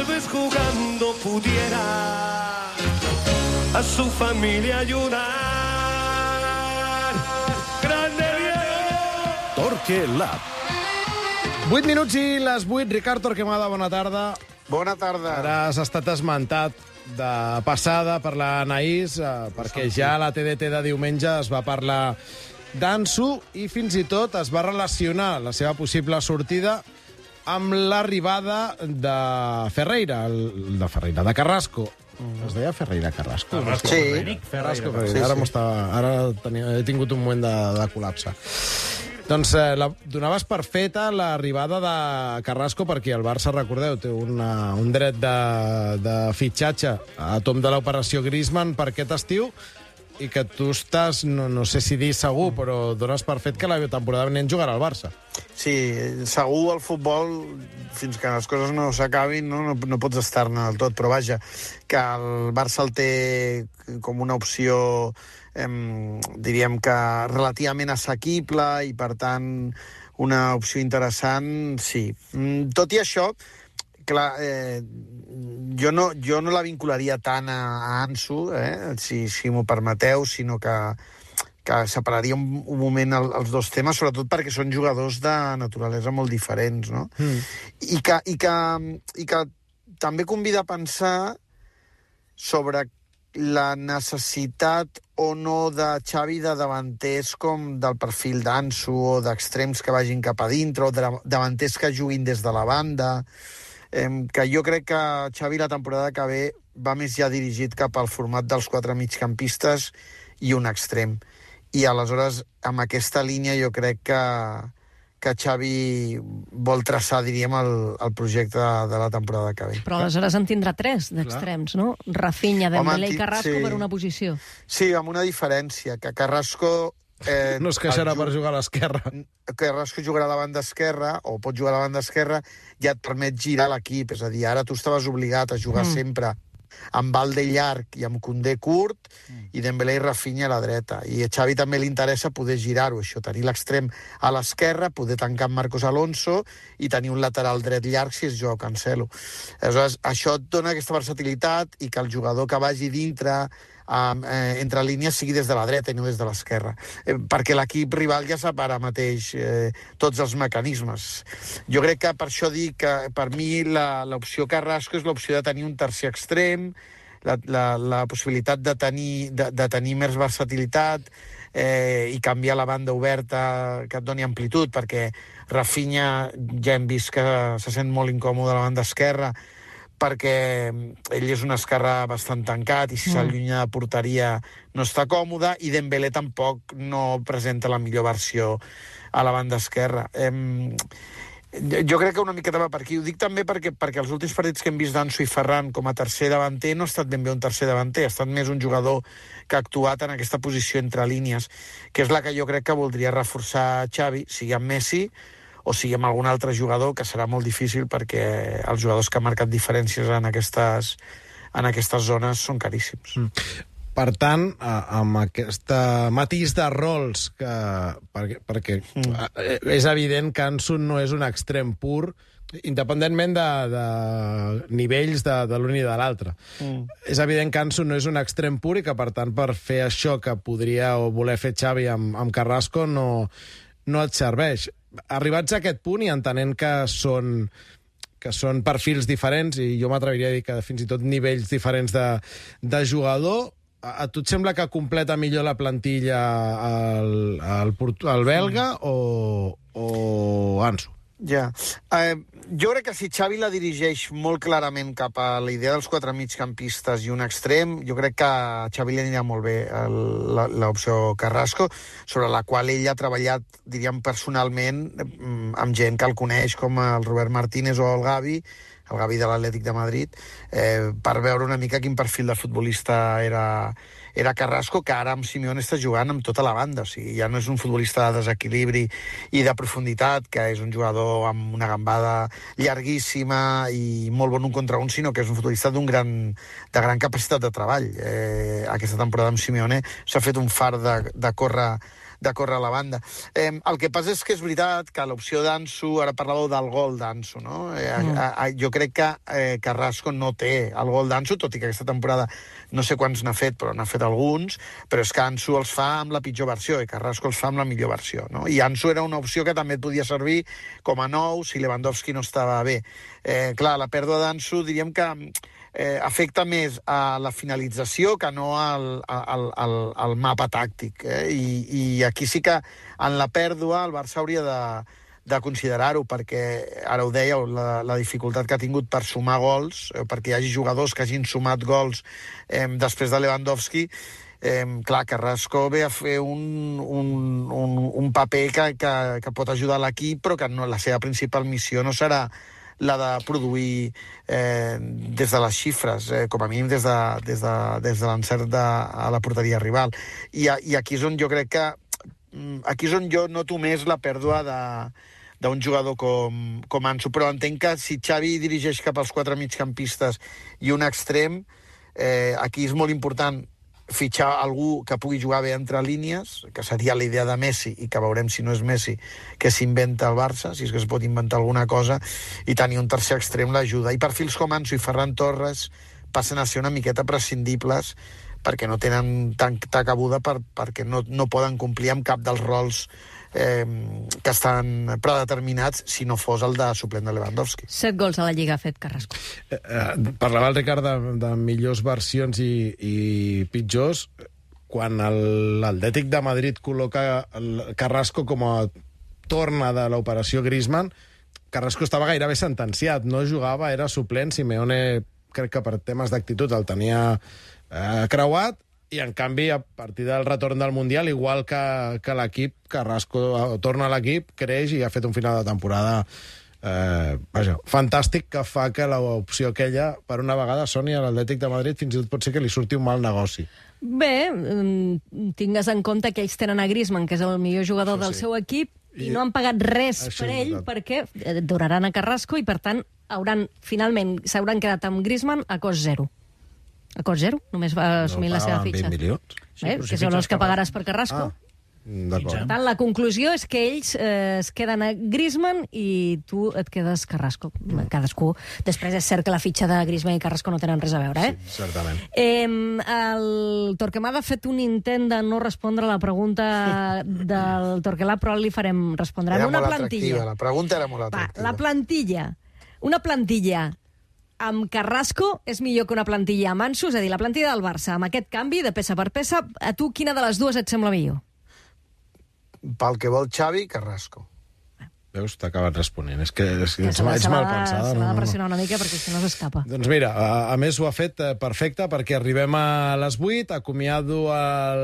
tal vez jugando pudiera a su familia ayudar. Grande Diego. Torque Lab. 8 minuts i les 8. Ricard Torquemada, bona tarda. Bona tarda. Ara has estat esmentat de passada per la Naís, eh, perquè ja a la TDT de diumenge es va parlar d'Ansu i fins i tot es va relacionar la seva possible sortida amb l'arribada de Ferreira, el, de Ferreira, de Carrasco. Es deia Ferreira Carrasco? Sí. Carrasco, Sí, Ferreira. Ara, sí. m'estava- ara tenia, he tingut un moment de, de col·lapse. Doncs eh, la, donaves per feta l'arribada de Carrasco perquè el Barça, recordeu, té una, un dret de, de fitxatge a tom de l'operació Griezmann per aquest estiu i que tu estàs, no, no sé si dir segur, però dones per fet que la temporada venent jugarà al Barça. Sí, segur al futbol, fins que les coses no s'acabin, no, no, no pots estar-ne del tot, però vaja, que el Barça el té com una opció, em, diríem que relativament assequible i, per tant, una opció interessant, sí. Mm, Tot i això, clar, eh, jo no, jo no la vincularia tant a, Ansu, eh, si, si m'ho permeteu, sinó que, que separaria un, un moment el, els dos temes, sobretot perquè són jugadors de naturalesa molt diferents, no? Mm. I, que, i, que, I que també convida a pensar sobre la necessitat o no de Xavi de davanters com del perfil d'Ansu o d'extrems que vagin cap a dintre o de davanters que juguin des de la banda eh, que jo crec que Xavi la temporada que ve va més ja dirigit cap al format dels quatre migcampistes i un extrem. I aleshores, amb aquesta línia, jo crec que, que Xavi vol traçar, diríem, el, el projecte de, de la temporada que ve. Però aleshores en tindrà tres d'extrems, no? Rafinha, Dembélé i Carrasco sí. per una posició. Sí, amb una diferència, que Carrasco... Eh, No es queixarà per jugar a l'esquerra. Carrasco jugarà a la banda esquerra, o pot jugar a la banda esquerra, ja et permet girar l'equip. És a dir, ara tu estaves obligat a jugar Mm. sempre amb Valde llarg i amb Condé curt, mm. i Dembélé i Rafinha a la dreta. I a Xavi també li interessa poder girar-ho, això, tenir l'extrem a l'esquerra, poder tancar amb Marcos Alonso i tenir un lateral dret llarg si és jo Cancelo. Aleshores, això et dona aquesta versatilitat i que el jugador que vagi dintre eh, entre línies sigui des de la dreta i no des de l'esquerra, eh, perquè l'equip rival ja sap ara mateix eh, tots els mecanismes. Jo crec que per això dic que per mi l'opció Carrasco és l'opció de tenir un tercer extrem, la, la, la possibilitat de tenir, de, de tenir més versatilitat eh, i canviar la banda oberta que et doni amplitud, perquè Rafinha ja hem vist que se sent molt incòmode a la banda esquerra, perquè ell és un esquerrà bastant tancat i si Mm. s'allunya de porteria no està còmode i Dembélé tampoc no presenta la millor versió a la banda esquerra. Em, jo- jo crec que una miqueta va per aquí. Ho dic també perquè, perquè els últims partits que hem vist d'Anso i Ferran com a tercer davanter no ha estat ben bé un tercer davanter, ha estat més un jugador que ha actuat en aquesta posició entre línies, que és la que jo crec que voldria reforçar Xavi, sigui amb Messi o sigui amb algun altre jugador, que serà molt difícil perquè els jugadors que han marcat diferències en aquestes, en aquestes zones són caríssims. Mm. Per tant, amb aquest matís de rols, que, perquè, perquè mm. és evident que Ansu no és un extrem pur, independentment de, de nivells de, de l'un i de l'altre. Mm. És evident que Ansu no és un extrem pur i que, per tant, per fer això que podria o voler fer Xavi amb, amb Carrasco no, no et serveix. Arribats a aquest punt i entenent que són que són perfils diferents i jo m'atreviria a dir que fins i tot nivells diferents de, de jugador, a, a tu et sembla que completa millor la plantilla el, el, port- el belga o, o Ansu? Ja. Eh, jo crec que si Xavi la dirigeix molt clarament cap a la idea dels quatre migcampistes i un extrem, jo crec que a Xavi li anirà molt bé l'opció Carrasco, sobre la qual ell ha treballat, diríem, personalment mm, amb gent que el coneix, com el Robert Martínez o el Gavi, el Gavi de l'Atlètic de Madrid, eh, per veure una mica quin perfil de futbolista era, era Carrasco, que ara amb Simeone està jugant amb tota la banda. O sigui, ja no és un futbolista de desequilibri i de profunditat, que és un jugador amb una gambada llarguíssima i molt bon un contra un, sinó que és un futbolista d'un gran, de gran capacitat de treball. Eh, aquesta temporada amb Simeone s'ha fet un far de, de córrer de córrer a la banda. Eh, el que passa és que és veritat que l'opció d'Ansu, ara parlàveu del gol d'Ansu, no? Eh, mm. a, a, jo crec que eh, Carrasco no té el gol d'Ansu, tot i que aquesta temporada no sé quants n'ha fet, però n'ha fet alguns, però és que Ansu els fa amb la pitjor versió i Carrasco els fa amb la millor versió, no? I Ansu era una opció que també et podia servir com a nou si Lewandowski no estava bé. Eh, clar, la pèrdua d'Ansu diríem que eh, afecta més a la finalització que no al, al, al, al mapa tàctic. Eh? I, I aquí sí que en la pèrdua el Barça hauria de, de considerar-ho, perquè ara ho dèieu, la, la dificultat que ha tingut per sumar gols, eh, perquè hi hagi jugadors que hagin sumat gols eh, després de Lewandowski, eh, clar, Carrasco ve a fer un, un, un, un paper que, que, que pot ajudar l'equip, però que no, la seva principal missió no serà la de produir eh, des de les xifres, eh, com a mínim des de, des de, des de l'encert de, a la porteria rival. I, I aquí és on jo crec que mm, aquí és on jo noto més la pèrdua de, d'un jugador com, com Ansu, però entenc que si Xavi dirigeix cap als quatre migcampistes i un extrem, eh, aquí és molt important fitxar algú que pugui jugar bé entre línies, que seria la idea de Messi, i que veurem si no és Messi, que s'inventa el Barça, si és que es pot inventar alguna cosa, i tenir un tercer extrem l'ajuda. I perfils com Ansu i Ferran Torres passen a ser una miqueta prescindibles perquè no tenen tanta cabuda per, perquè no, no poden complir amb cap dels rols eh, que estan predeterminats si no fos el de suplent de Lewandowski. Set gols a la Lliga ha fet Carrasco. Eh, eh, parlava el Ricard de, de millors versions i, i pitjors. Quan l'Atlètic de Madrid col·loca el Carrasco com a torna de l'operació Griezmann, Carrasco estava gairebé sentenciat, no jugava, era suplent, Simeone crec que per temes d'actitud el tenia eh, creuat, i en canvi, a partir del retorn del Mundial, igual que, que l'equip, Carrasco torna a l'equip, creix i ha fet un final de temporada eh, vaja, fantàstic que fa que l'opció aquella, per una vegada, soni a l'Atlètic de Madrid, fins i tot pot ser que li surti un mal negoci. Bé, mm, tingues en compte que ells tenen a Griezmann, que és el millor jugador Això del sí. seu equip, i, I no han pagat res Això per ell perquè eh, duraran a Carrasco i, per tant, hauran, finalment s'hauran quedat amb Griezmann a cost zero. A cost zero, només va assumir no, la seva fitxa. 20 milions. Sí, eh? Que són els que pagaràs per Carrasco. Ah. Per tant, la conclusió és que ells eh, es queden a Griezmann i tu et quedes Carrasco. Cadascú. Després és cert que la fitxa de Griezmann i Carrasco no tenen res a veure, eh? Sí, certament. Eh, el Torquemada ha fet un intent de no respondre a la pregunta del Torquelà, però li farem respondre. Era una molt plantilla. atractiva, la pregunta era molt atractiva. Va, la plantilla. Una plantilla amb Carrasco és millor que una plantilla amb Ansu, és a dir, la plantilla del Barça, amb aquest canvi de peça per peça, a tu quina de les dues et sembla millor? Pel que vol Xavi, Carrasco. Veus, t'ha acabat responent. És que, és que ets, ets mal pensada. Se l'ha de pressionar una mica perquè si no s'escapa. Doncs mira, a, a més ho ha fet eh, perfecte perquè arribem a les 8, acomiado el